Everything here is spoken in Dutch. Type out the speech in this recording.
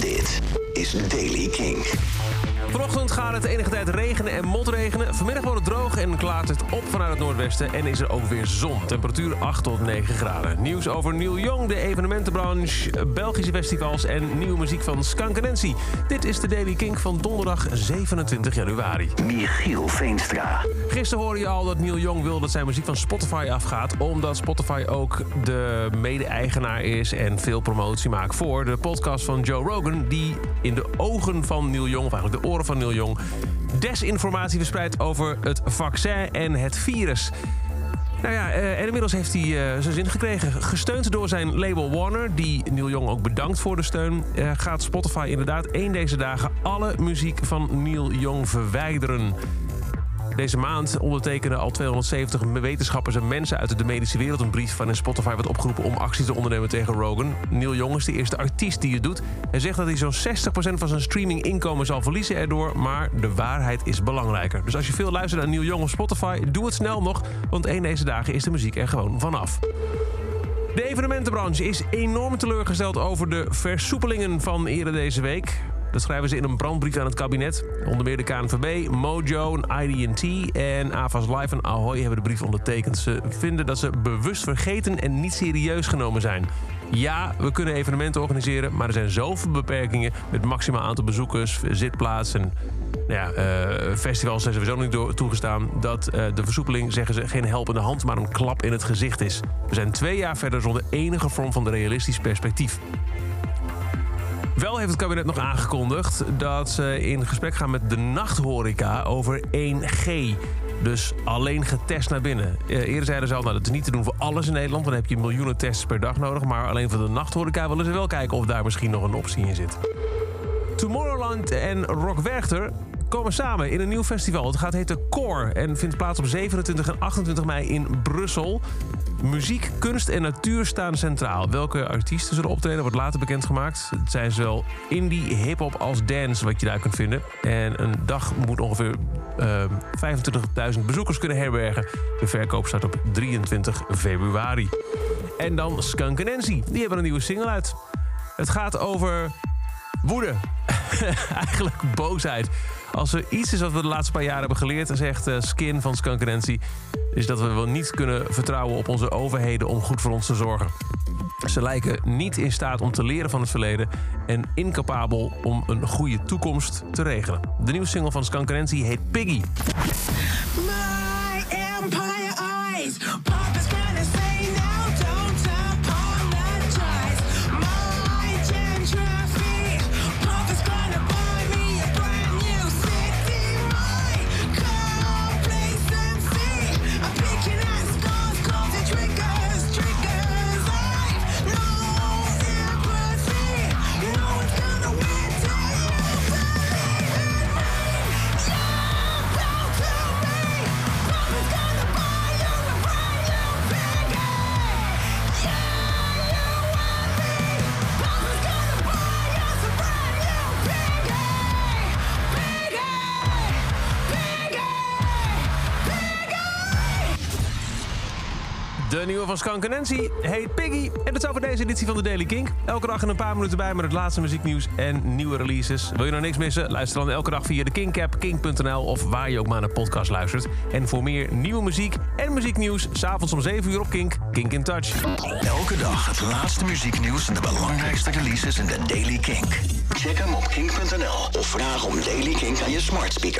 Dit is Daily King. Vanochtend gaat het enige tijd regenen en motregenen. Vanmiddag wordt het droog en klaart het op vanuit het noordwesten. En is er ook weer zon. Temperatuur 8 tot 9 graden. Nieuws over Neil Young, de evenementenbranche, Belgische festivals en nieuwe muziek van Skank Nancy. Dit is de Daily King van donderdag 27 januari. Michiel Veenstra. Gisteren hoorde je al dat Neil Young wil dat zijn muziek van Spotify afgaat. Omdat Spotify ook de mede-eigenaar is en veel promotie maakt voor de podcast van Joe Rogan. Die in de ogen van Neil Young, of eigenlijk de oren van Neil Young, desinformatie verspreidt over het vaccin en het virus. Nou ja, eh, en inmiddels heeft hij eh, zijn zin gekregen. Gesteund door zijn label Warner, die Neil Young ook bedankt voor de steun... eh, gaat Spotify inderdaad één deze dagen alle muziek van Neil Young verwijderen. Deze maand ondertekenen al 270 wetenschappers en mensen uit de medische wereld een brief waarin Spotify wordt opgeroepen om actie te ondernemen tegen Rogan. Neil Young is de eerste artiest die het doet. Hij zegt dat hij zo'n 60% van zijn streaminginkomen zal verliezen erdoor, maar de waarheid is belangrijker. Dus als je veel luistert naar Neil Young op Spotify, doe het snel nog, want één deze dagen is de muziek er gewoon vanaf. De evenementenbranche is enorm teleurgesteld over de versoepelingen van eerder deze week. Dat schrijven ze in een brandbrief aan het kabinet. Onder meer de KNVB, Mojo, IDT en Avas Live en Ahoy hebben de brief ondertekend. Ze vinden dat ze bewust vergeten en niet serieus genomen zijn. Ja, we kunnen evenementen organiseren, maar er zijn zoveel beperkingen... met maximaal aantal bezoekers, zitplaatsen... Nou ja, eh, festivals zijn sowieso niet toegestaan... dat eh, de versoepeling, zeggen ze, geen helpende hand... maar een klap in het gezicht is. We zijn twee jaar verder zonder enige vorm van realistisch perspectief. Wel heeft het kabinet nog aangekondigd dat ze in gesprek gaan met de nachthoreca over 1G. Dus alleen getest naar binnen. Eh, eerder zeiden ze al, nou, dat is niet te doen voor alles in Nederland. Dan heb je miljoenen tests per dag nodig. Maar alleen voor de nachthoreca willen ze wel kijken of daar misschien nog een optie in zit. Tomorrowland en Rock Werchter komen samen in een nieuw festival. Het gaat heten Core en vindt plaats op 27 en 28 mei in Brussel. Muziek, kunst en natuur staan centraal. Welke artiesten zullen optreden wordt later bekendgemaakt. Het zijn zowel indie, hip-hop als dance wat je daar kunt vinden. En een dag moet ongeveer eh, 25.000 bezoekers kunnen herbergen. De verkoop start op 23 februari. En dan Skunk Nancy. Die hebben een nieuwe single uit. Het gaat over woede. Eigenlijk boosheid. Als er iets is wat we de laatste paar jaren hebben geleerd, zegt eh, Skin van Nancy, is dat we wel niet kunnen vertrouwen op onze overheden om goed voor ons te zorgen. Ze lijken niet in staat om te leren van het verleden en incapabel om een goede toekomst te regelen. De nieuwe single van Nancy heet Piggy. De nieuwe van Skunk Nancy heet Piggy. En dat zou voor deze editie van de Daily Kink. Elke dag in een paar minuten bij met het laatste muzieknieuws en nieuwe releases. Wil je nou niks missen? Luister dan elke dag via de Kink-app, kink.nl... of waar je ook maar naar podcast luistert. En voor meer nieuwe muziek en muzieknieuws... s'avonds om 7 uur op Kink, Kink in Touch. Elke dag het laatste muzieknieuws en de belangrijkste releases in de Daily Kink. Check hem op kink.nl of vraag om Daily Kink aan je smart speaker.